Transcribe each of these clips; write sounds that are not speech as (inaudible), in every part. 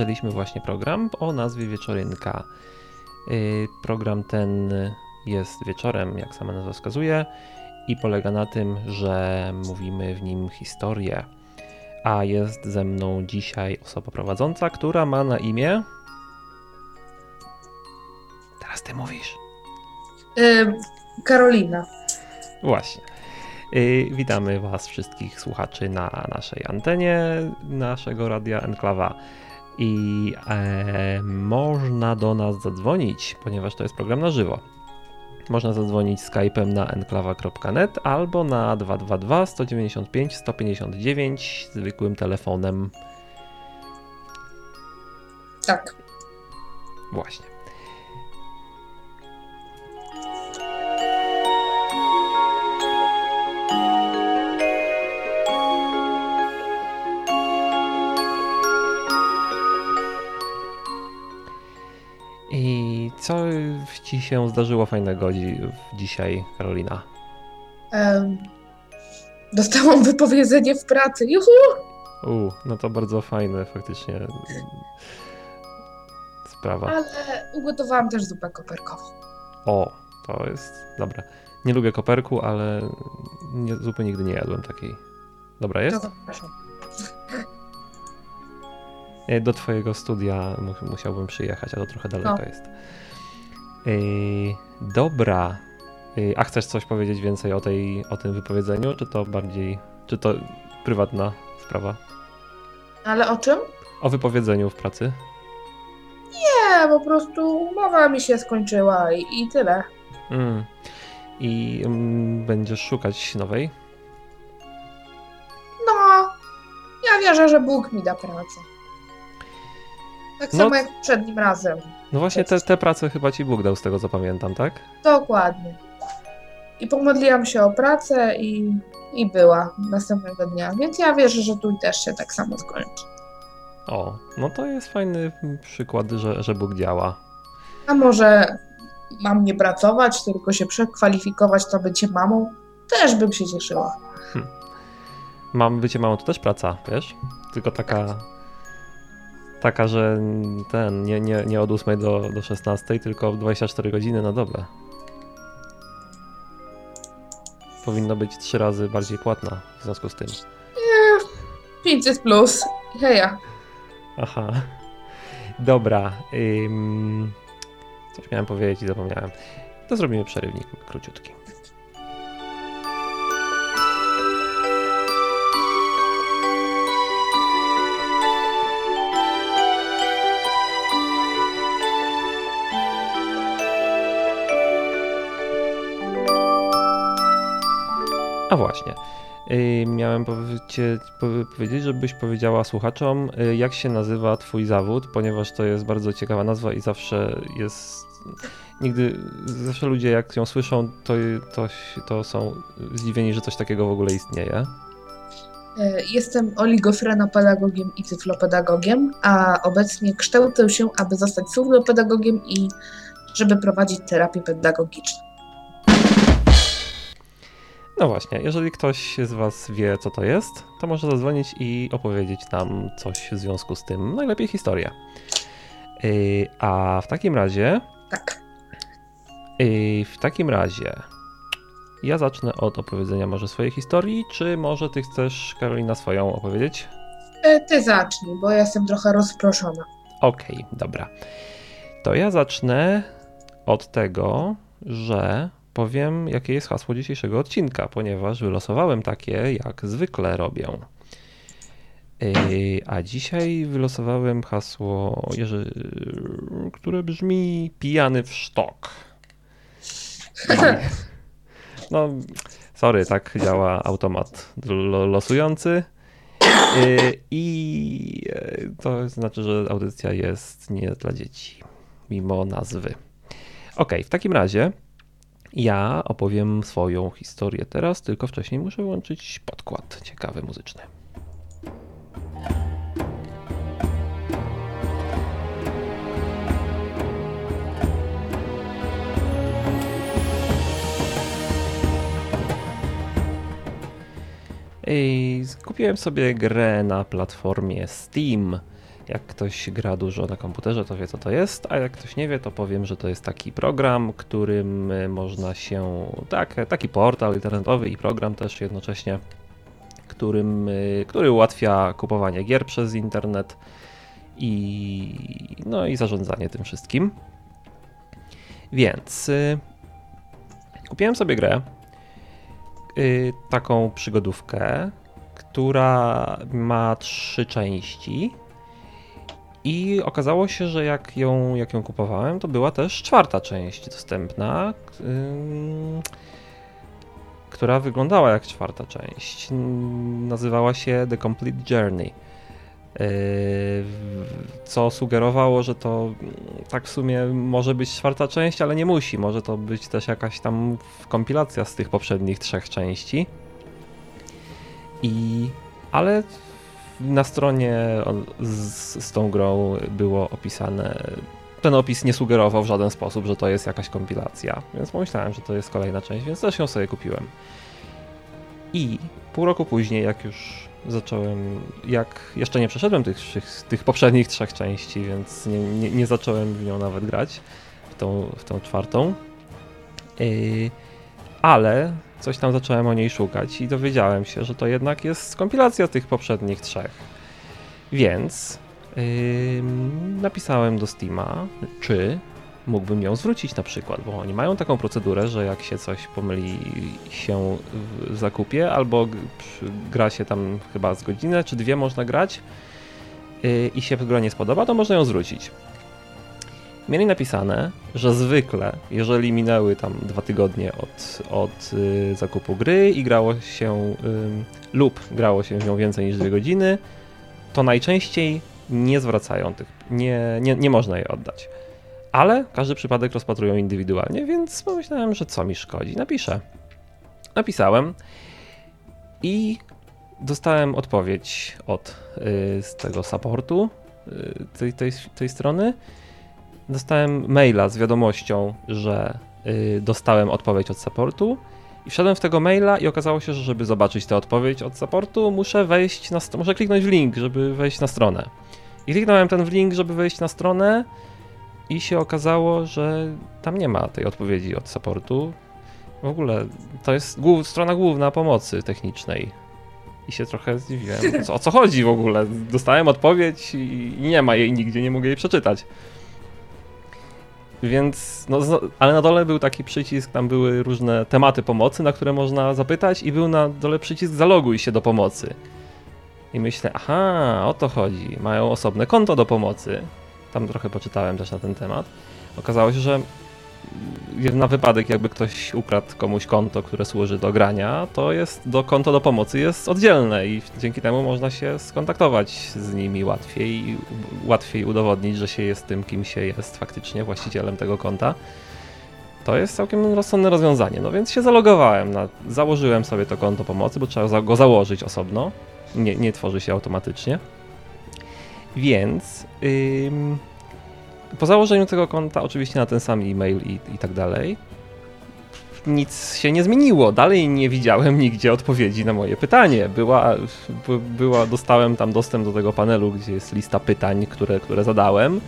zaczęliśmy właśnie program o nazwie Wieczorynka. Y, program ten jest wieczorem, jak sama nazwa wskazuje, i polega na tym, że mówimy w nim historię. A jest ze mną dzisiaj osoba prowadząca, która ma na imię. Teraz ty mówisz. Yy, Karolina. Właśnie. Yy, witamy Was wszystkich słuchaczy na naszej antenie naszego radia Enklawa. I e, można do nas zadzwonić, ponieważ to jest program na żywo. Można zadzwonić Skype'em na enklawa.net albo na 222 195 159 zwykłym telefonem. Tak. Właśnie. Co ci się zdarzyło fajnego dzi dzisiaj, Karolina? Um, dostałam (laughs) wypowiedzenie w pracy. Juhu! U, no to bardzo fajne faktycznie sprawa. Ale ugotowałam też zupę koperkową. O, to jest dobra. Nie lubię koperku, ale nie, zupy nigdy nie jadłem takiej. Dobra jest? Zapraszam. E, Do twojego studia mu- musiałbym przyjechać, a to trochę daleko No. jest. Ej, dobra. Ej, a chcesz coś powiedzieć więcej o, tej, o tym wypowiedzeniu, czy to bardziej, czy to prywatna sprawa? Ale o czym? O wypowiedzeniu w pracy? Nie, po prostu umowa mi się skończyła i, i tyle. Mm. I mm, będziesz szukać nowej? No, ja wierzę, że Bóg mi da pracę. Tak No samo jak poprzednim razem. No właśnie te, te prace chyba ci Bóg dał z tego co pamiętam, tak? Dokładnie. I pomodliłam się o pracę i, i była następnego dnia. Więc ja wierzę, że tu też się tak samo skończy. O, no to jest fajny przykład, że, że Bóg działa. A może mam nie pracować, tylko się przekwalifikować na bycie mamą? Też bym się cieszyła. Mam bycie mamą to też praca, wiesz? Tylko taka. Taka, że ten, nie, nie, nie od 8 do, do 16, tylko 24 godziny na dobę. Powinna być trzy razy bardziej płatna w związku z tym. 500 plus. Heja. Aha. Dobra. Ym... Coś miałem powiedzieć i zapomniałem. To zrobimy przerywnik króciutki. A właśnie. Yy, miałem powiedzieć, żebyś powiedziała słuchaczom, yy, jak się nazywa Twój zawód, ponieważ to jest bardzo ciekawa nazwa i zawsze jest. Nigdy, zawsze ludzie jak ją słyszą, to, to, to są zdziwieni, że coś takiego w ogóle istnieje. E, Jestem oligofrenopedagogiem i cyflopedagogiem, a obecnie kształcę się, aby zostać surdopedagogiem i żeby prowadzić terapię pedagogiczną. No właśnie, jeżeli ktoś z Was wie, co to jest, to może zadzwonić i opowiedzieć nam coś w związku z tym, najlepiej historię. Yy, a w takim razie Tak. Yy, w takim razie ja zacznę od opowiedzenia może swojej historii, czy może ty chcesz, Karolina, swoją opowiedzieć? E, Ty zacznij, bo ja jestem trochę rozproszona. Okej, dobra. To ja zacznę od tego, że powiem, jakie jest hasło dzisiejszego odcinka, ponieważ wylosowałem takie, jak zwykle robię. A dzisiaj wylosowałem hasło, które brzmi pijany w sztok. No, sorry, tak działa automat lo- losujący. I to znaczy, że audycja jest nie dla dzieci, mimo nazwy. Ok, w takim razie ja opowiem swoją historię teraz, tylko wcześniej muszę włączyć podkład ciekawy muzyczny. I kupiłem sobie grę na platformie Steam. Jak ktoś gra dużo na komputerze, to wie co to jest, a jak ktoś nie wie, to powiem, że to jest taki program, którym można się, tak, taki portal internetowy i program też jednocześnie, którym, który ułatwia kupowanie gier przez internet i, no i zarządzanie tym wszystkim. Więc kupiłem sobie grę, taką przygodówkę, która ma trzy części. I okazało się, że jak ją, jak ją kupowałem, to była też czwarta część dostępna, yy, która wyglądała jak czwarta część. Nazywała się The Complete Journey. Yy, co sugerowało, że to tak w sumie może być czwarta część, ale nie musi. Może to być też jakaś tam kompilacja z tych poprzednich trzech części. I ale na stronie z, z tą grą było opisane. Ten opis nie sugerował w żaden sposób, że to jest jakaś kompilacja, więc pomyślałem, że to jest kolejna część, więc też ją sobie kupiłem. I pół roku później, jak już zacząłem, jak jeszcze nie przeszedłem tych, tych poprzednich trzech części, więc nie, nie, nie zacząłem w nią nawet grać, w tą, w tą czwartą. Yy, ale coś tam zacząłem o niej szukać i dowiedziałem się, że to jednak jest kompilacja tych poprzednich trzech. Więc yy, napisałem do Steama, czy mógłbym ją zwrócić na przykład, bo oni mają taką procedurę, że jak się coś pomyli się w zakupie, albo gra się tam chyba z godzinę czy dwie można grać yy, i się gra nie spodoba, to można ją zwrócić mieli napisane, że zwykle, jeżeli minęły tam dwa tygodnie od, od y, zakupu gry i grało się y, lub grało się w nią więcej niż dwie godziny, to najczęściej nie zwracają tych, nie, nie, nie można jej oddać. Ale każdy przypadek rozpatrują indywidualnie, więc pomyślałem, że co mi szkodzi. Napiszę. Napisałem i dostałem odpowiedź od y, z tego supportu y, tej, tej, tej strony dostałem maila z wiadomością, że y, dostałem odpowiedź od supportu i wszedłem w tego maila i okazało się, że żeby zobaczyć tę odpowiedź od supportu, muszę wejść na muszę kliknąć w link, żeby wejść na stronę. I kliknąłem ten w link, żeby wejść na stronę i się okazało, że tam nie ma tej odpowiedzi od supportu. W ogóle to jest głów, strona główna pomocy technicznej. I się trochę zdziwiłem. O co chodzi w ogóle? Dostałem odpowiedź i nie ma jej nigdzie, nie mogę jej przeczytać. Więc, no, ale na dole był taki przycisk, tam były różne tematy pomocy, na które można zapytać, i był na dole przycisk zaloguj się do pomocy. I myślę, aha, o to chodzi. Mają osobne konto do pomocy. Tam trochę poczytałem też na ten temat. Okazało się, że na wypadek jakby ktoś ukradł komuś konto, które służy do grania, to jest do konto do pomocy jest oddzielne i dzięki temu można się skontaktować z nimi łatwiej, łatwiej udowodnić, że się jest tym, kim się jest faktycznie właścicielem tego konta. To jest całkiem rozsądne rozwiązanie. No więc się zalogowałem, na, założyłem sobie to konto pomocy, bo trzeba go założyć osobno. Nie, nie tworzy się automatycznie. Więc po założeniu tego konta, oczywiście na ten sam e-mail i, i tak dalej, nic się nie zmieniło. Dalej nie widziałem nigdzie odpowiedzi na moje pytanie. Była, była, dostałem tam dostęp do tego panelu, gdzie jest lista pytań, które, które zadałem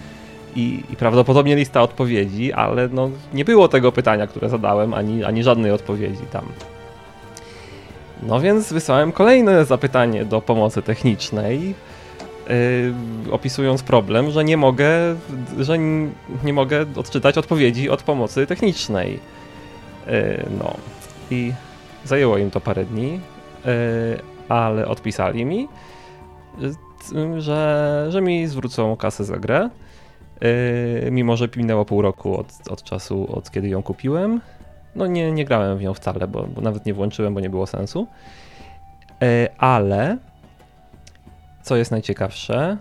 i, i prawdopodobnie lista odpowiedzi, ale no, nie było tego pytania, które zadałem, ani, ani żadnej odpowiedzi tam. No więc wysłałem kolejne zapytanie do pomocy technicznej opisując problem, że nie mogę, że nie mogę odczytać odpowiedzi od pomocy technicznej. Yy, no i zajęło im to parę dni, yy, ale odpisali mi, że, że mi zwrócą kasę za grę, mimo że minęło pół roku od, od czasu, od kiedy ją kupiłem. No nie, nie grałem w nią wcale, bo, bo nawet nie włączyłem, bo nie było sensu. Ale co jest najciekawsze,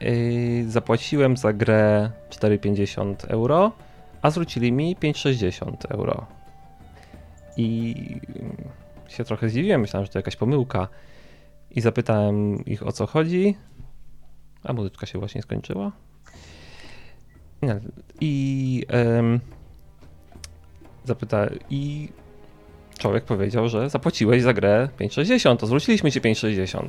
yy, zapłaciłem za grę 4,50 euro, a zwrócili mi 5,60 euro. I się trochę zdziwiłem, myślałem, że to jakaś pomyłka. I zapytałem ich o co chodzi. A muzyczka się właśnie skończyła. I um, zapytałem. I człowiek powiedział, że zapłaciłeś za grę 5,60, to zwróciliśmy ci 5,60.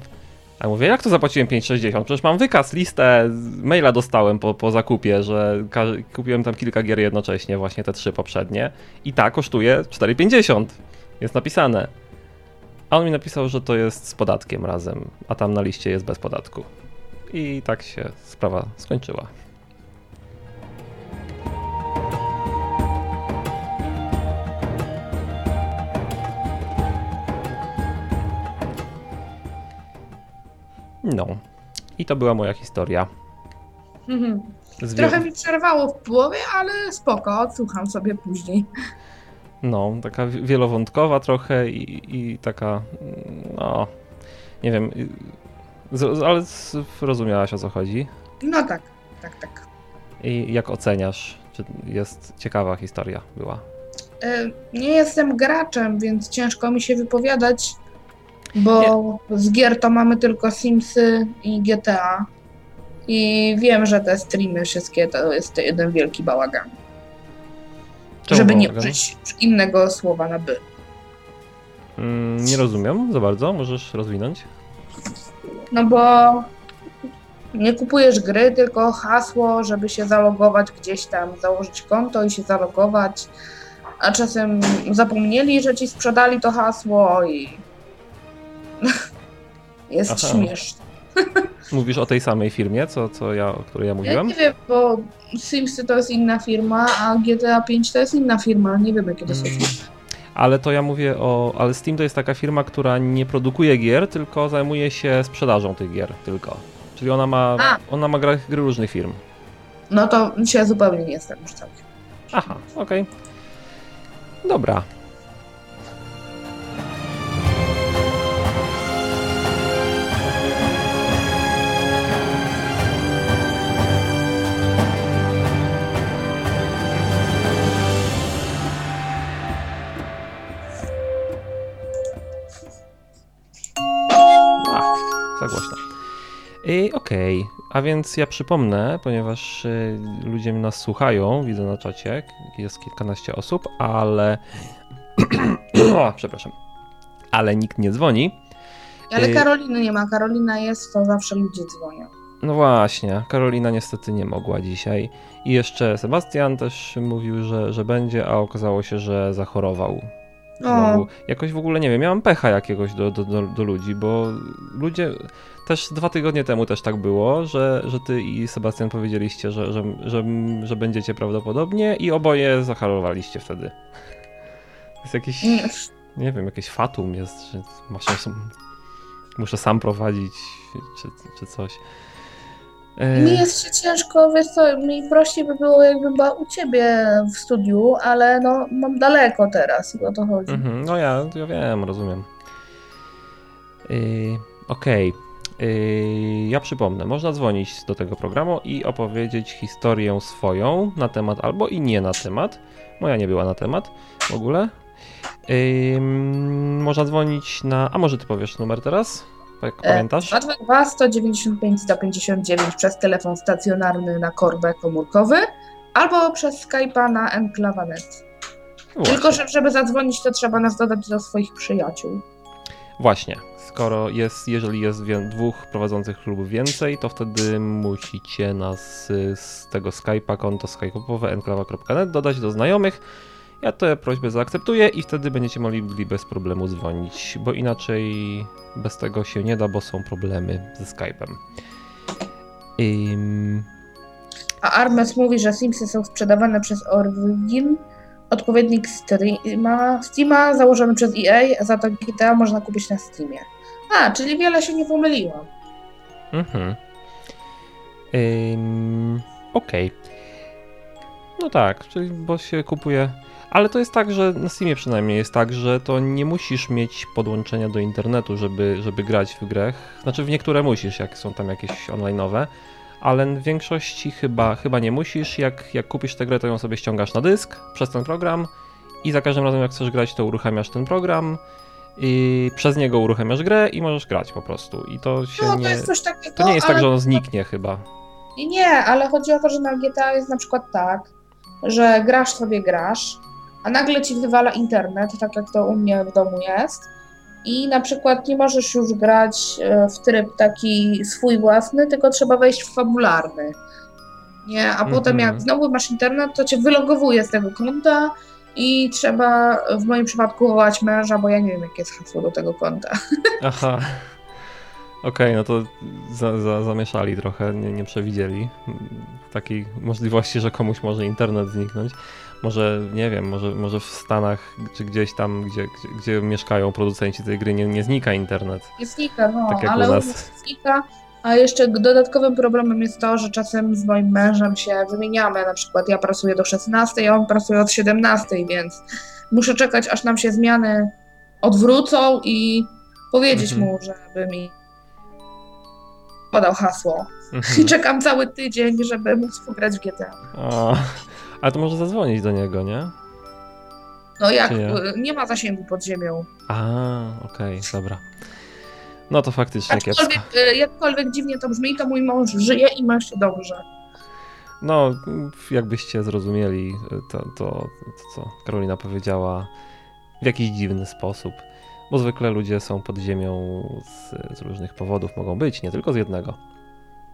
A mówię, jak to zapłaciłem 5,60? Przecież mam wykaz, listę, maila dostałem po, po zakupie, że kupiłem tam kilka gier jednocześnie, właśnie te trzy poprzednie. I ta kosztuje 4,50. Jest napisane. A on mi napisał, że to jest z podatkiem razem, a tam na liście jest bez podatku. I tak się sprawa skończyła. No. I to była moja historia. Mhm. Trochę mi przerwało w połowie, ale spoko, odsłucham sobie później. No, taka wielowątkowa trochę i, i taka, no, nie wiem, ale rozumiałaś o co chodzi? No tak, tak, tak. I jak oceniasz? Czy jest ciekawa historia była? E, nie jestem graczem, więc ciężko mi się wypowiadać, bo z gier to mamy tylko Simsy i GTA. I wiem, że te streamy wszystkie to jest jeden wielki bałagan. Czemu żeby nie użyć innego słowa na by. Mm, nie rozumiem za bardzo, możesz rozwinąć? No bo nie kupujesz gry, tylko hasło, żeby się zalogować gdzieś tam, założyć konto i się zalogować. A czasem zapomnieli, że ci sprzedali to hasło i (laughs) jest Aha. śmieszne. (laughs) Mówisz o tej samej firmie, co, co ja, o której ja mówiłem? Ja nie wiem, bo Simsy to jest inna firma, a GTA 5 to jest inna firma. Nie wiem, jakie to są hmm. Ale to ja mówię o. Ale Steam to jest taka firma, która nie produkuje gier, tylko zajmuje się sprzedażą tych gier tylko. Czyli ona ma, a. ona ma gry, gry różnych firm. No to się zupełnie nie jestem już całkiem. Aha, okej. Okay. Dobra, Okej, okay. a więc ja przypomnę, ponieważ y, ludzie nas słuchają, widzę na czacie, jest kilkanaście osób, ale. (clears throat) o, przepraszam. Ale nikt nie dzwoni. Ale y, Karoliny nie ma. Karolina jest, to zawsze ludzie dzwonią. No właśnie, Karolina niestety nie mogła dzisiaj. I jeszcze Sebastian też mówił, że, że będzie, a okazało się, że zachorował. Znowu. Jakoś w ogóle nie wiem, miałam pecha jakiegoś do, do, do, do, ludzi, bo ludzie też dwa tygodnie temu też tak było, że, że ty i Sebastian powiedzieliście, że, że, że, że będziecie prawdopodobnie i oboje zacharowaliście wtedy. Jest jakiś, nie wiem, jakieś fatum jest, że masz, muszę sam prowadzić czy, czy coś. E, mi jest się ciężko, wiesz co, mi prościej by było jakbym była u ciebie w studiu, ale no mam daleko teraz i o to chodzi. Mm -hmm. No ja, ja wiem, rozumiem. Yy, Okej. Okay. Yy, ja przypomnę, można dzwonić do tego programu i opowiedzieć historię swoją na temat albo i nie na temat. Moja nie była na temat w ogóle. Yy, można dzwonić na. A może ty powiesz numer teraz? Jak e, pamiętasz? 222 195 159 przez telefon stacjonarny na korbę komórkowy albo przez Skype'a na enklawa.net. Tylko, że żeby zadzwonić, to trzeba nas dodać do swoich przyjaciół. Właśnie. Skoro jest, jeżeli jest dwóch prowadzących lub więcej, to wtedy musicie nas z tego Skype'a, konto skype'owe enklawa.net dodać do znajomych ja tę prośbę zaakceptuję i wtedy będziecie mogli bez problemu dzwonić, bo inaczej bez tego się nie da, bo są problemy ze Skype'em. A Armes mówi, że Simsy są sprzedawane przez Origin, odpowiednik Steama, Steama założony przez EA, za to GTA można kupić na Steamie. A, czyli wiele się nie pomyliło. Mhm. Ym... Okej. Okay. No tak, czyli bo się kupuje ale to jest tak, że na Steamie przynajmniej jest tak, że to nie musisz mieć podłączenia do internetu, żeby, żeby grać w grę. Znaczy w niektóre musisz, jak są tam jakieś online'owe, ale w większości chyba, chyba nie musisz. Jak, jak kupisz tę grę, to ją sobie ściągasz na dysk przez ten program i za każdym razem jak chcesz grać, to uruchamiasz ten program i przez niego uruchamiasz grę i możesz grać po prostu. I to się no, nie... To, coś takiego, to nie jest tak, że on zniknie chyba. Nie, ale chodzi o to, że na GTA jest na przykład tak, że grasz sobie grasz, a nagle ci wywala internet, tak jak to u mnie w domu jest, i na przykład nie możesz już grać e, w tryb taki swój własny, tylko trzeba wejść w fabularny. Nie, a potem Mhm. jak znowu masz internet, to cię wylogowuje z tego konta i trzeba w moim przypadku wołać męża, bo ja nie wiem, jakie jest hasło do tego konta. (laughs) Aha. Okej, no to za, za, zamieszali trochę, nie, nie przewidzieli takiej możliwości, że komuś może internet zniknąć. Może, nie wiem, może, może w Stanach czy gdzieś tam, gdzie, gdzie, gdzie mieszkają producenci tej gry, nie, nie znika internet. Nie znika, no, Tak jak ale u nas znika. A jeszcze dodatkowym problemem jest to, że czasem z moim mężem się wymieniamy. Na przykład ja pracuję do 16, a on pracuje od 17, więc muszę czekać, aż nam się zmiany odwrócą i powiedzieć Mhm. mu, żeby mi podał hasło. I Mhm. czekam cały tydzień, żeby móc pograć w GTA. A, ale to może zadzwonić do niego, nie? No jak, nie? nie ma zasięgu pod ziemią. A, okej, dobra. No to faktycznie kiepsko. Aczkolwiek, y, jakkolwiek dziwnie to brzmi, to mój mąż żyje i ma się dobrze. No, jakbyście zrozumieli to, to, to, co Karolina powiedziała w jakiś dziwny sposób, bo zwykle ludzie są pod ziemią z, z różnych powodów, mogą być, nie tylko z jednego.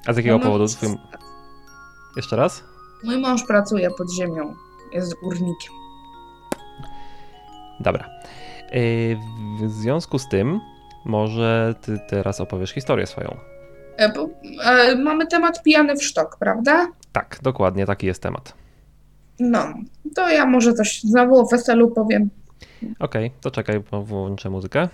A z jakiego Mój powodu? Twój... Jeszcze raz? Mój mąż pracuje pod ziemią, jest górnikiem. Dobra. Yy, W związku z tym, może ty teraz opowiesz historię swoją. E, bo, e, mamy temat pijany w sztok, prawda? Tak, dokładnie taki jest temat. No, to ja może coś znowu o weselu powiem. Okej, to czekaj, włączę muzykę.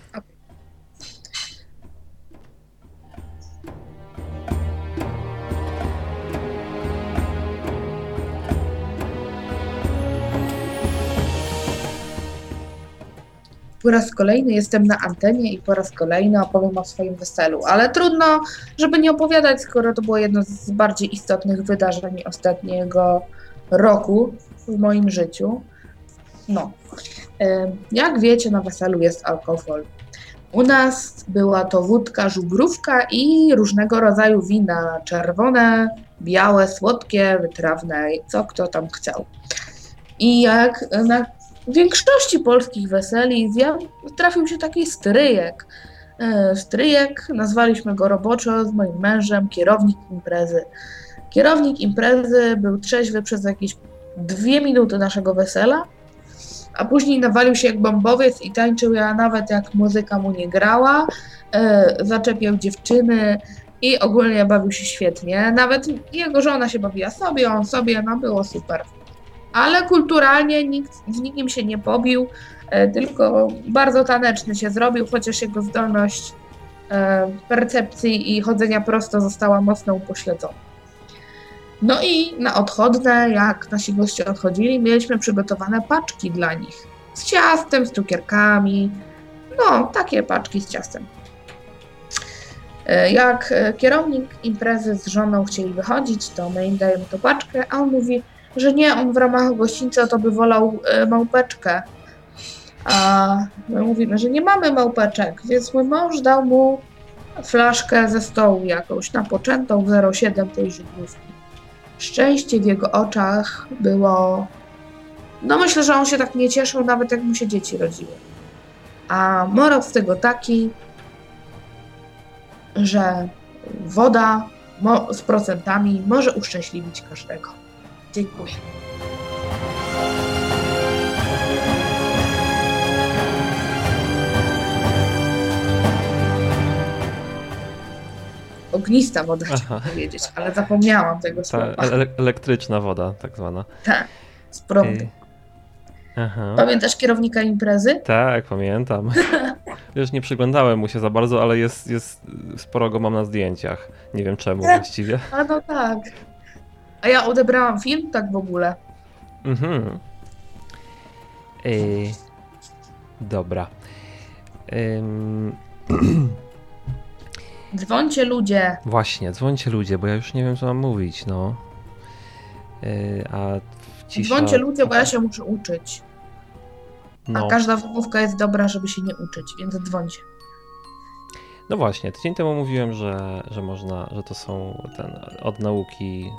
Po raz kolejny jestem na antenie i po raz kolejny opowiem o swoim weselu, ale trudno, żeby nie opowiadać, skoro to było jedno z bardziej istotnych wydarzeń ostatniego roku w moim życiu. No, jak wiecie, na weselu jest alkohol. U nas była to wódka, żubrówka i różnego rodzaju wina, czerwone, białe, słodkie, wytrawne, co kto tam chciał. I jak na w większości polskich weseli zja- trafił się taki stryjek. E, Stryjek, nazwaliśmy go roboczo z moim mężem, kierownik imprezy. Kierownik imprezy był trzeźwy przez jakieś dwie minuty naszego wesela, a później nawalił się jak bombowiec i tańczył ja nawet jak muzyka mu nie grała, e, zaczepiał dziewczyny i ogólnie bawił się świetnie. Nawet jego żona się bawiła sobie, on sobie, no było super ale kulturalnie nikt z nikim się nie pobił, e, tylko bardzo taneczny się zrobił, chociaż jego zdolność e, percepcji i chodzenia prosto została mocno upośledzona. No i na odchodne, jak nasi goście odchodzili, mieliśmy przygotowane paczki dla nich. Z ciastem, z cukierkami. No, takie paczki z ciastem. E, Jak kierownik imprezy z żoną chcieli wychodzić, to my im dajemy tą paczkę, a on mówi, że nie, on w ramach gościńca to by wolał e, małpeczkę. A my mówimy, że nie mamy małpeczek, więc mój mąż dał mu flaszkę ze stołu jakąś napoczętą w 0,7 tej żubrówki. Szczęście w jego oczach było... No myślę, że on się tak nie cieszył, nawet jak mu się dzieci rodziły. A morał z tego taki, że woda z procentami może uszczęśliwić każdego. Dziękuję. Ognista woda, chciałam powiedzieć, ale zapomniałam tego Ta słowa. ele- elektryczna woda, tak zwana. Tak, z prądu. Aha. Pamiętasz kierownika imprezy? Tak, pamiętam. (laughs) Wiesz, nie przyglądałem mu się za bardzo, ale jest, jest sporo go mam na zdjęciach. Nie wiem czemu właściwie. A no tak. A ja odebrałam film tak w ogóle. Mhm. Ej, dobra. Ym, (clears throat) Dzwońcie ludzie. właśnie, dzwońcie ludzie, bo ja już nie wiem, co mam mówić, no. Yy, a cisza... Dzwońcie ludzie, bo ja się muszę uczyć. No. A każda wymówka jest dobra, żeby się nie uczyć, więc dzwońcie. No właśnie, tydzień temu mówiłem, że, że można, że to są ten, od nauki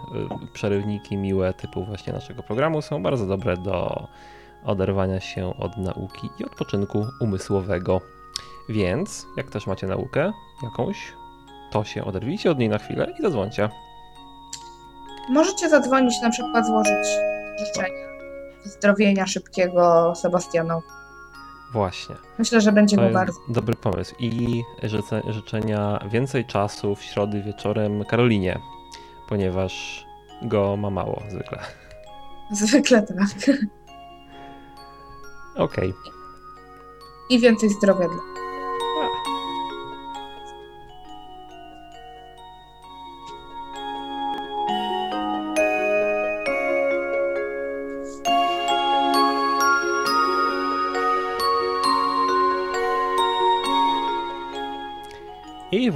y, przerywniki miłe typu właśnie naszego programu są bardzo dobre do oderwania się od nauki i odpoczynku umysłowego. Więc, jak też macie naukę jakąś, to się oderwijcie od niej na chwilę i zadzwońcie. Możecie zadzwonić, na przykład złożyć życzenia zdrowienia szybkiego Sebastianowi. Właśnie. Myślę, że będzie To mu bardzo. dobry pomysł. I życe, życzenia więcej czasu w środy wieczorem Karolinie, ponieważ go ma mało zwykle. (laughs) Zwykle tak. Okej. I więcej zdrowia dla.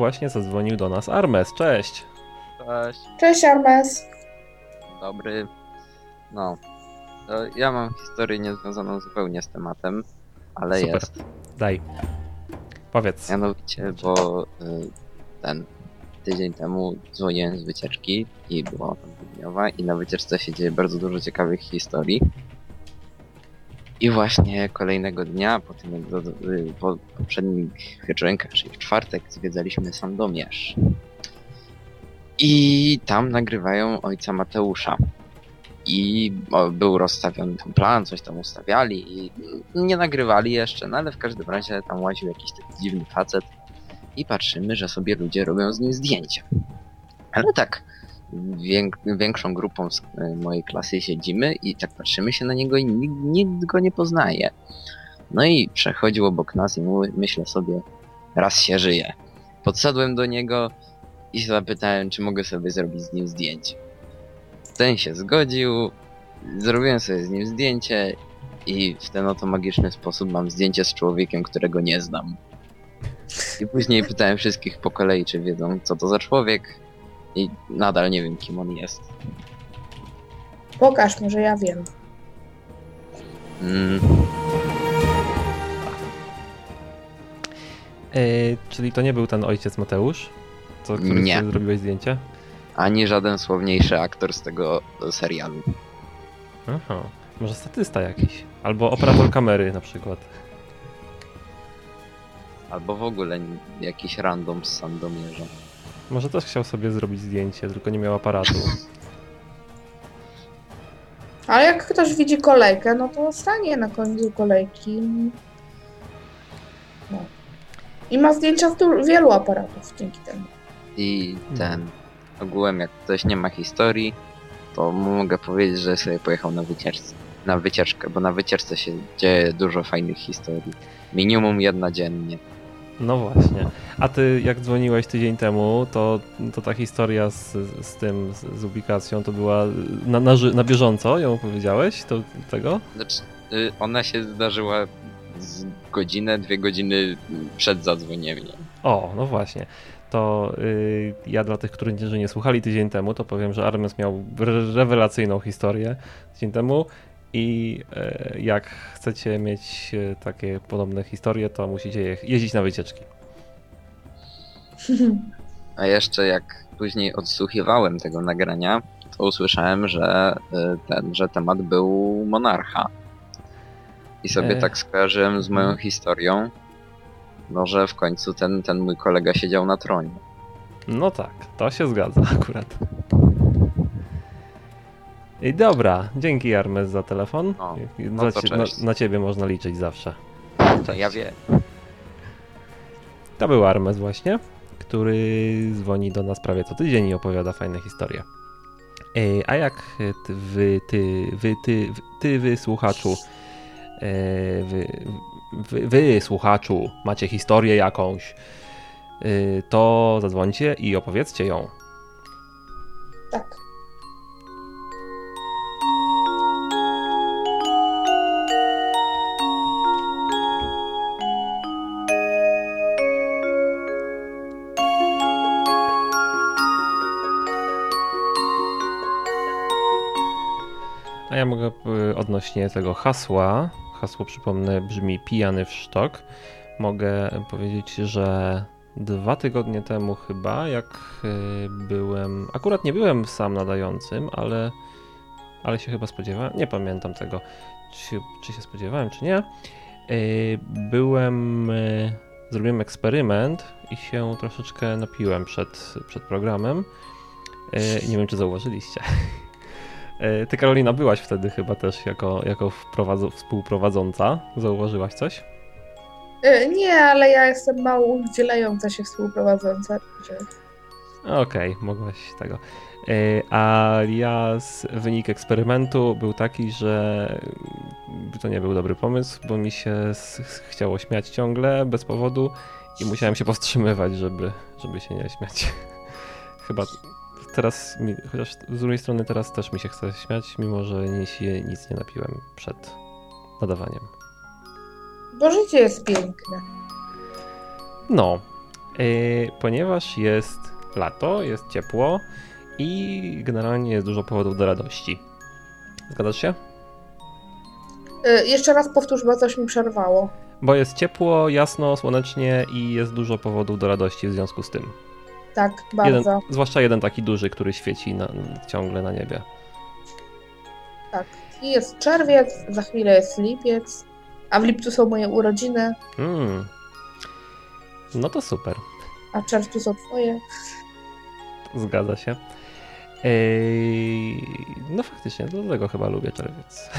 Właśnie zadzwonił do nas Armes. Cześć. Cześć, Cześć Armes. dobry. No, to ja mam historię niezwiązaną zupełnie z tematem, ale Super. jest. Daj. Powiedz. Mianowicie, bo y, ten tydzień temu dzwoniłem z wycieczki i była ona dwudniowa i na wycieczce się dzieje bardzo dużo ciekawych historii. I właśnie kolejnego dnia, po tym jak do, po poprzednich wieczorenkach, czyli w czwartek, zwiedzaliśmy Sandomierz. I tam nagrywają ojca Mateusza. I był rozstawiony tam plan, coś tam ustawiali i nie nagrywali jeszcze, no ale w każdym razie tam łaził jakiś taki dziwny facet i patrzymy, że sobie ludzie robią z nim zdjęcia. Ale tak, większą grupą z y, mojej klasy siedzimy i tak patrzymy się na niego i nikt, nikt go nie poznaje. No i przechodził obok nas i mu, myślę sobie, raz się żyje. Podszedłem do niego i zapytałem, czy mogę sobie zrobić z nim zdjęcie. Ten się zgodził, zrobiłem sobie z nim zdjęcie i w ten oto magiczny sposób mam zdjęcie z człowiekiem, którego nie znam. I później pytałem wszystkich po kolei, czy wiedzą, co to za człowiek i nadal nie wiem, kim on jest. Pokaż, może ja wiem. Mm, E, czyli to nie był ten ojciec Mateusz, co, który Nie. zrobiłeś zdjęcie? ani żaden słowniejszy aktor z tego serialu. Aha. Może statysta jakiś. Albo operator kamery na przykład. Albo w ogóle jakiś random z Sandomierza. Może też chciał sobie zrobić zdjęcie, tylko nie miał aparatu. Ale jak ktoś widzi kolejkę, no to stanie na końcu kolejki. No. I ma zdjęcia z du- wielu aparatów dzięki temu. I ten. Ogółem, jak ktoś nie ma historii, to mogę powiedzieć, że sobie pojechał na wycieczkę. Na wycieczkę, bo na wycieczce się dzieje dużo fajnych historii. Minimum jedna dziennie. No właśnie. A ty jak dzwoniłeś tydzień temu, to, to ta historia z, z tym, z, z ubikacją, to była na, na, na bieżąco, ją powiedziałeś? To tego? Znaczy, y, ona się zdarzyła z godzinę, dwie godziny przed zadzwonieniem. O, no właśnie. To y, ja dla tych, którzy nie słuchali tydzień temu, to powiem, że Armes miał re- rewelacyjną historię tydzień temu i y, jak chcecie mieć y, takie podobne historie, to musicie je- jeździć na wycieczki. (laughs) A jeszcze jak później odsłuchiwałem tego nagrania, to usłyszałem, że y, ten, że temat był monarcha. I sobie E. tak skojarzyłem z moją historią, no że w końcu ten, ten mój kolega siedział na tronie. No tak, to się zgadza akurat. I dobra, dzięki Armes za telefon. No, no za na, cześć. na ciebie można liczyć zawsze. To ja wiem. To był Armes właśnie, który dzwoni do nas prawie co tydzień i opowiada fajne historie. A jak ty, wy, ty, wy, ty, wy, ty, wy słuchaczu, e, wy, wy, wy słuchaczu macie historię jakąś, e, to zadzwońcie i opowiedzcie ją. Tak. A ja mogę y, odnośnie tego hasła, hasło przypomnę brzmi pijany w sztok, mogę powiedzieć, że dwa tygodnie temu chyba, jak y, byłem, akurat nie byłem sam nadającym, ale, ale się chyba spodziewałem, nie pamiętam tego, czy, czy się spodziewałem, czy nie. Y, Byłem zrobiłem eksperyment i się troszeczkę napiłem przed, przed programem. Nie wiem, czy zauważyliście. (laughs) E, ty, Karolina, byłaś wtedy chyba też jako, jako współprowadząca. Zauważyłaś coś? E, nie, ale ja jestem mało udzielająca się współprowadząca. Okej, okay, mogłaś tego. A ja wynik eksperymentu był taki, że to nie był dobry pomysł, bo mi się chciało śmiać ciągle bez powodu i musiałem się powstrzymywać, żeby, żeby się nie śmiać. (laughs) Chyba teraz, mi, chociaż z drugiej strony teraz też mi się chce śmiać, mimo że nic, nic nie napiłem przed nadawaniem. Bo życie jest piękne. No, yy, ponieważ jest lato, jest ciepło i generalnie jest dużo powodów do radości. Zgadzasz się? Yy, jeszcze raz powtórz, bo coś mi przerwało. Bo jest ciepło, jasno, słonecznie i jest dużo powodów do radości w związku z tym. Tak, bardzo. Jeden, zwłaszcza jeden taki duży, który świeci na, ciągle na niebie. Tak. I jest czerwiec, za chwilę jest lipiec, a w lipcu są moje urodziny. Mm. No to super. A czerwcu są twoje. Zgadza się. No faktycznie, dlatego chyba lubię czerwiec.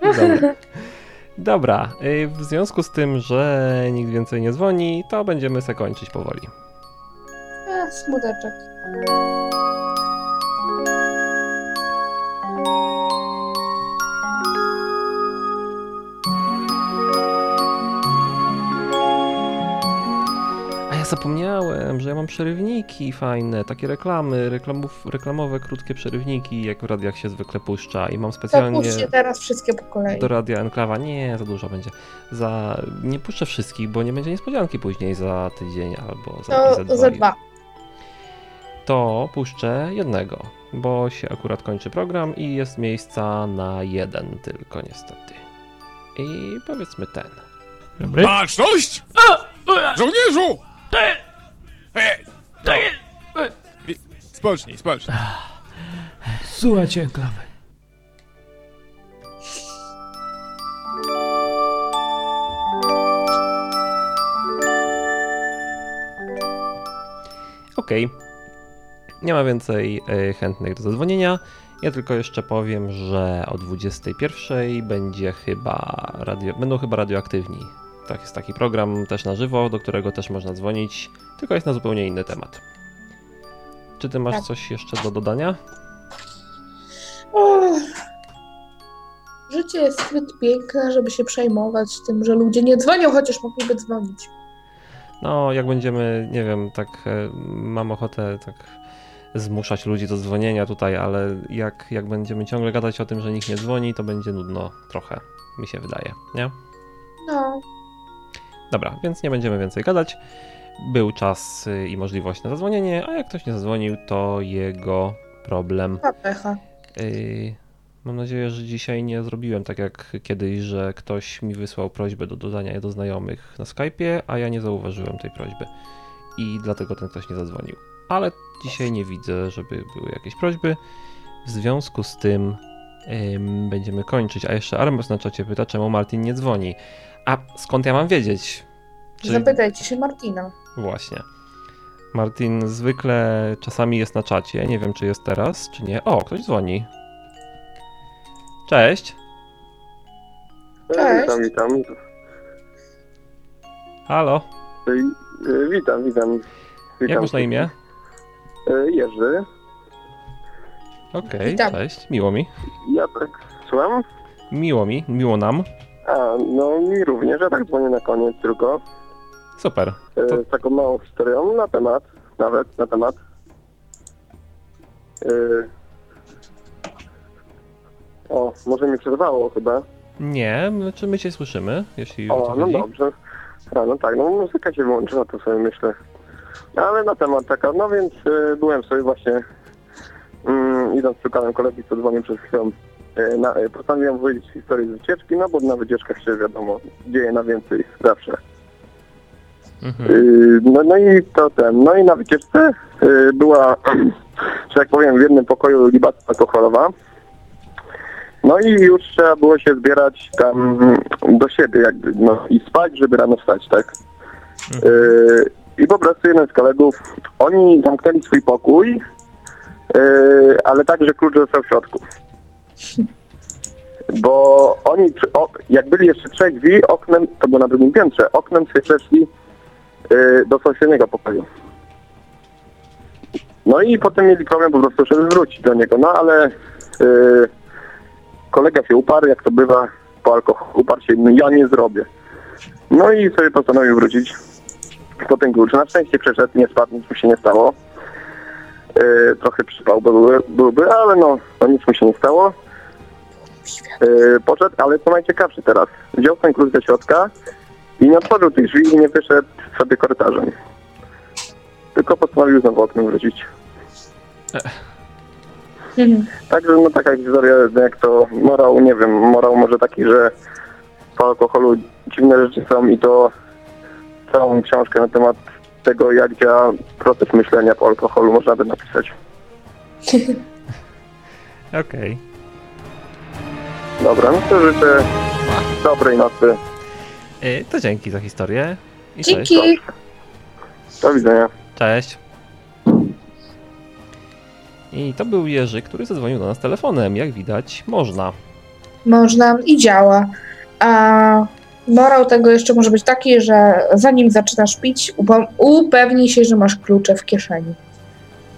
(laughs) Dobra. Dobra, w związku z tym, że nikt więcej nie dzwoni, to będziemy se kończyć powoli. A, smuteczek. zapomniałem, że ja mam przerywniki fajne, takie reklamy, reklamów, reklamowe, krótkie przerywniki, jak w radiach się zwykle puszcza i mam specjalnie... Teraz wszystkie po kolei. Do radia Enklawa, nie, za dużo będzie. Za... Nie puszczę wszystkich, bo nie będzie niespodzianki później za tydzień albo za, to, za dwa. To puszczę jednego, bo się akurat kończy program i jest miejsca na jeden tylko niestety. I powiedzmy ten. Dobry. Baczność! Żołnierzu! Hej! No. Spocznij, spocznij. Słuchajcie, klawy. Okej. Okay. Nie ma więcej e, chętnych do zadzwonienia. Ja tylko jeszcze powiem, że o 21 będzie chyba radio, będą chyba radioaktywni tak, jest taki program też na żywo, do którego też można dzwonić, tylko jest na zupełnie inny temat. Czy ty masz tak. coś jeszcze do dodania? O, życie jest zbyt piękne, żeby się przejmować tym, że ludzie nie dzwonią, chociaż mogliby dzwonić. No, jak będziemy, nie wiem, tak e, mam ochotę tak zmuszać ludzi do dzwonienia tutaj, ale jak, jak będziemy ciągle gadać o tym, że nikt nie dzwoni, to będzie nudno trochę, mi się wydaje, nie? No. Dobra, więc nie będziemy więcej gadać. Był czas y, i możliwość na zadzwonienie, a jak ktoś nie zadzwonił, to jego problem. Pecha. Yy, mam nadzieję, że dzisiaj nie zrobiłem tak jak kiedyś, że ktoś mi wysłał prośbę do dodania je do znajomych na Skype'ie, a ja nie zauważyłem tej prośby. I dlatego ten ktoś nie zadzwonił. Ale dzisiaj nie widzę, żeby były jakieś prośby. W związku z tym yy, będziemy kończyć. A jeszcze Armes na czacie pyta, czemu Martin nie dzwoni. A skąd ja mam wiedzieć? Czy... Zapytajcie się Martina. Właśnie. Martin zwykle czasami jest na czacie. Nie wiem, czy jest teraz, czy nie. O, ktoś dzwoni. Cześć. Cześć. Witam, witam. Halo. Witam, witam. witam. Jak masz na imię? E, Jerzy. Okej, okay, cześć. Miło mi. Ja tak, słucham? Miło mi, miło nam. A, no mi również, ja tak dzwonię na koniec tylko. Super. E, to... Z taką małą historią na temat, nawet na temat. E... O, może mi przerwało chyba. Nie, czy my cię słyszymy, jeśli O, no dobrze. A, no tak, no muzyka się włączyła, to sobie myślę. Ale na temat taka, no więc y, byłem sobie właśnie mm, idąc szukałem kolegi, co dzwonił przed chwilą E, na, e, postanowiłem powiedzieć historię z wycieczki, no bo na wycieczkach się wiadomo, dzieje na więcej zawsze. Mhm. E, no, no i to ten, no i na wycieczce była, (clears throat) że tak powiem, w jednym pokoju libacja alkoholowa. No i już trzeba było się zbierać tam do siebie jakby, no i spać, żeby rano wstać, tak? Yy, I po prostu jeden z kolegów, oni zamknęli swój pokój, yy, ale tak, że klucz został w środku. Bo oni, o, jak byli jeszcze trzech drzwi, oknem, to było na drugim piętrze, oknem sobie przeszli yy, do sąsiedniego pokoju. No i potem mieli problem po prostu, żeby wrócić do niego, no ale yy, kolega się uparł, jak to bywa po alkoholu, uparł się, no ja nie zrobię. No i sobie postanowił wrócić po ten klucz. Na szczęście przeszedł, nie spadł, nic mu się nie stało. Yy, trochę przypał byłby, byłby, ale no, no nic mu się nie stało. Yy, poszedł, ale co najciekawsze teraz, wziął ten klucz do środka i nie otworzył tych drzwi i nie wyszedł sobie korytarzem. Tylko postanowił znowu oknem wrócić. Mhm. Także no taka historia, jak to morał, nie wiem, morał może taki, że po alkoholu dziwne rzeczy są i to całą książkę na temat tego, jak działa proces myślenia po alkoholu można by napisać. (laughs) Okej. Dobra, no to życzę dobrej nocy. Y, To dzięki za historię. I cześć. Dzięki. Do widzenia. Cześć. I to był Jerzy, który zadzwonił do nas telefonem. Jak widać, można. Można i działa. A morał tego jeszcze może być taki, że zanim zaczynasz pić, upewnij się, że masz klucze w kieszeni.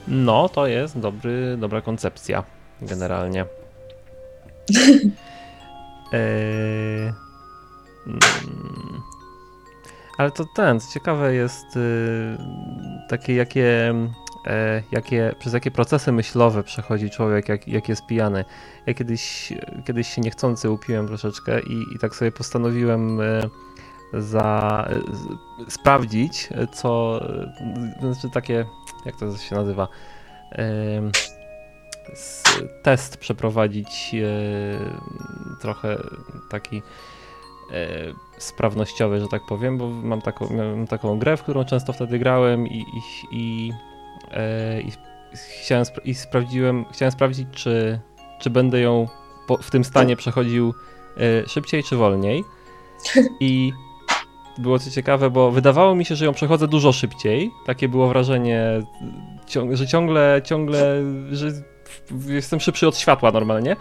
No, to jest dobry, dobra koncepcja, generalnie. Eee, (laughs) ale to ten, co ciekawe jest y, takie, jakie, jakie, przez jakie procesy myślowe przechodzi człowiek, jak, jak jest pijany. Ja kiedyś, kiedyś się niechcący upiłem troszeczkę i, i tak sobie postanowiłem e, za, z, sprawdzić, co, e, znaczy takie, jak to się nazywa, test przeprowadzić e, trochę taki e, sprawnościowy, że tak powiem, bo mam taką, miałem taką grę, w którą często wtedy grałem i, i, i, e, i chciałem, spra- i sprawdziłem, chciałem sprawdzić, czy, czy będę ją po, w tym stanie przechodził e, szybciej czy wolniej. (laughs) I było to ciekawe, bo wydawało mi się, że ją przechodzę dużo szybciej. Takie było wrażenie, że ciągle, ciągle, że jestem szybszy od światła normalnie.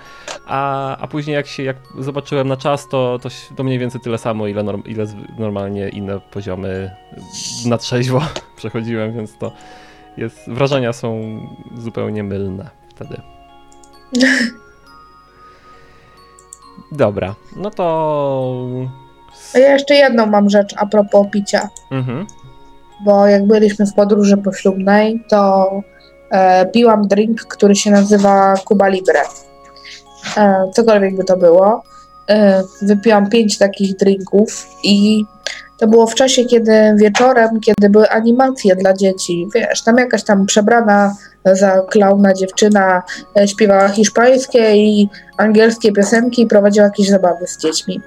A, a później jak się jak zobaczyłem na czas, to, to, to mniej więcej tyle samo, ile, norm, ile normalnie inne poziomy na trzeźwo (laughs) przechodziłem, więc to jest, wrażenia są zupełnie mylne wtedy. (laughs) Dobra, no to... A ja jeszcze jedną mam rzecz a propos picia. Mhm. bo jak byliśmy w podróży poślubnej, to e, piłam drink, który się nazywa Cuba Libre. E, cokolwiek by to było. E, wypiłam pięć takich drinków i to było w czasie, kiedy wieczorem, kiedy były animacje dla dzieci, wiesz, tam jakaś tam przebrana za klauna dziewczyna e, śpiewała hiszpańskie i angielskie piosenki i prowadziła jakieś zabawy z dziećmi.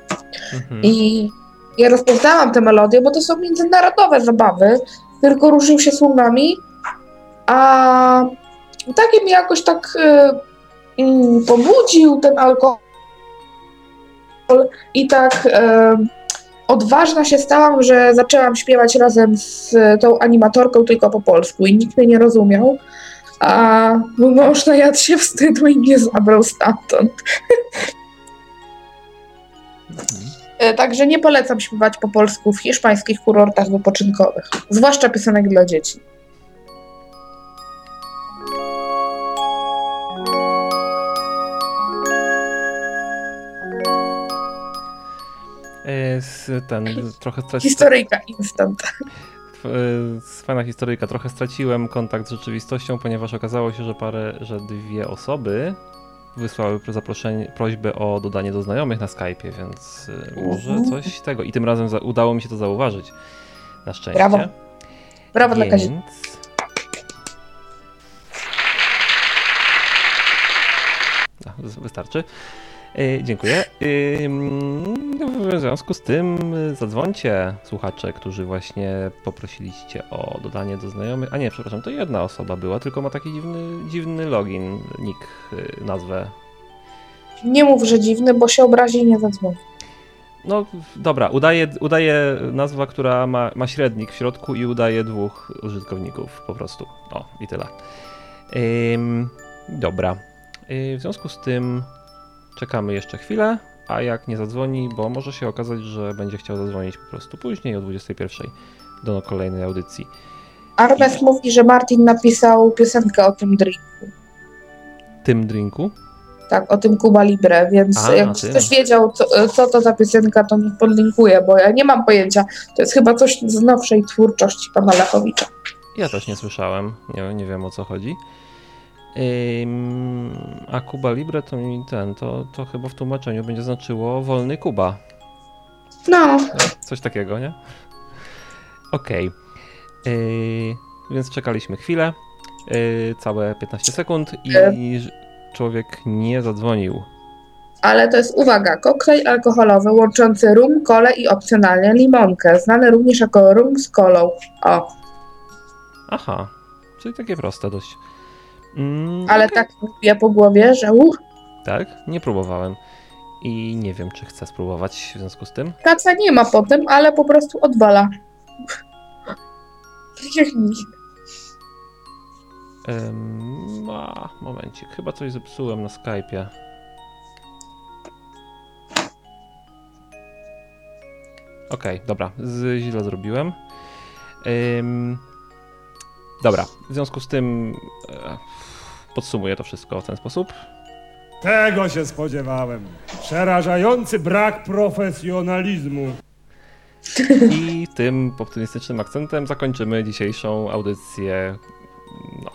Mhm. I ja rozpoznałam te melodie, bo to są międzynarodowe zabawy, tylko różnią się słowami, a takie mnie jakoś tak y, mm, pobudził ten alkohol i tak y, odważna się stałam, że zaczęłam śpiewać razem z tą animatorką tylko po polsku i nikt mnie nie rozumiał, a mój mąż najadł się wstydu i mnie zabrał stamtąd. E, Także nie polecam śpiewać po polsku w hiszpańskich kurortach wypoczynkowych, zwłaszcza piosenek dla dzieci. E, s- Ten, trochę straciłem. Historyjka instant. Fajna historyjka. Trochę straciłem kontakt z rzeczywistością, ponieważ okazało się, że parę, że dwie osoby wysłały zaproszenie, prośbę o dodanie do znajomych na Skype'ie, więc y, może Mhm. coś tego. I tym razem za, udało mi się to zauważyć. Na szczęście. Brawo. Brawo dla Kazi. Więc... No, z- wystarczy. E, dziękuję. Ym, W związku z tym y, zadzwońcie słuchacze, którzy właśnie poprosiliście o dodanie do znajomych. A nie, przepraszam, to jedna osoba była, tylko ma taki dziwny, dziwny login, nick, nazwę. Nie mów, że dziwny, bo się obrazi i nie zadzwoni. no dobra, udaje, udaje nazwa, która ma, ma średnik w środku i udaje dwóch użytkowników po prostu. O, i tyle. Ym, dobra. Yy, w związku z tym czekamy jeszcze chwilę, a jak nie zadzwoni, bo może się okazać, że będzie chciał zadzwonić po prostu później o 21 do kolejnej audycji. Armes mówi, że Martin napisał piosenkę o tym drinku. Tym drinku? Tak, o tym Cuba Libre, więc A, jak ktoś wiedział, co, co to za piosenka, to niech podlinkuje, bo ja nie mam pojęcia. To jest chyba coś z nowszej twórczości pana Lechowicza. Ja też nie słyszałem, nie, nie wiem o co chodzi. A Cuba Libre to mi ten, to, to chyba w tłumaczeniu będzie znaczyło wolny Kuba. No, Coś takiego, nie? Okej. Yy, Więc czekaliśmy chwilę, yy, całe 15 sekund i ż- człowiek nie zadzwonił. ale to jest, uwaga, koktajl alkoholowy łączący rum, kolę i opcjonalnie limonkę, znany również jako rum z kolą. O, Aha, czyli takie proste dość. Mm, ale tak mówię po głowie, że uh, Tak, nie próbowałem. I nie wiem, czy chcę spróbować w związku z tym. kaca nie ma potem, ale po prostu odwala. Jak. Ym, a, momencik, chyba coś zepsułem na Skype'ie. Okej, dobra, z, źle zrobiłem. Dobra, w związku z tym e, podsumuję to wszystko w ten sposób. Tego się spodziewałem. Przerażający brak profesjonalizmu. I tym optymistycznym akcentem zakończymy dzisiejszą audycję. No.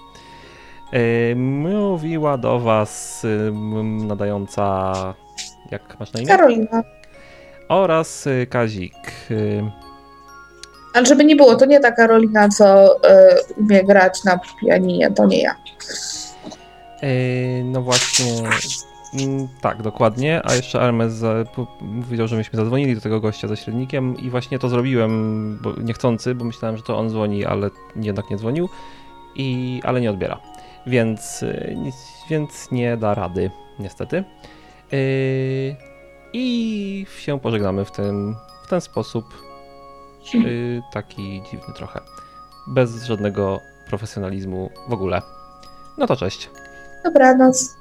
E, Mówiła do Was nadająca. Jak masz na imię? Karolina. Oraz y, Kazik. Y, Ale żeby nie było, to nie ta Karolina, co e, umie grać na pianinie, to nie ja. No właśnie. mm, Tak, dokładnie. A jeszcze Hermes powiedział, że myśmy zadzwonili do tego gościa ze średnikiem i właśnie to zrobiłem bo niechcący, bo myślałem, że to on dzwoni, ale jednak nie dzwonił. I, ale nie odbiera. Więc, y, więc nie da rady, niestety. Y, I się pożegnamy w ten, w ten sposób. Y, taki dziwny trochę. Bez żadnego profesjonalizmu w ogóle. No to cześć. Dobranoc.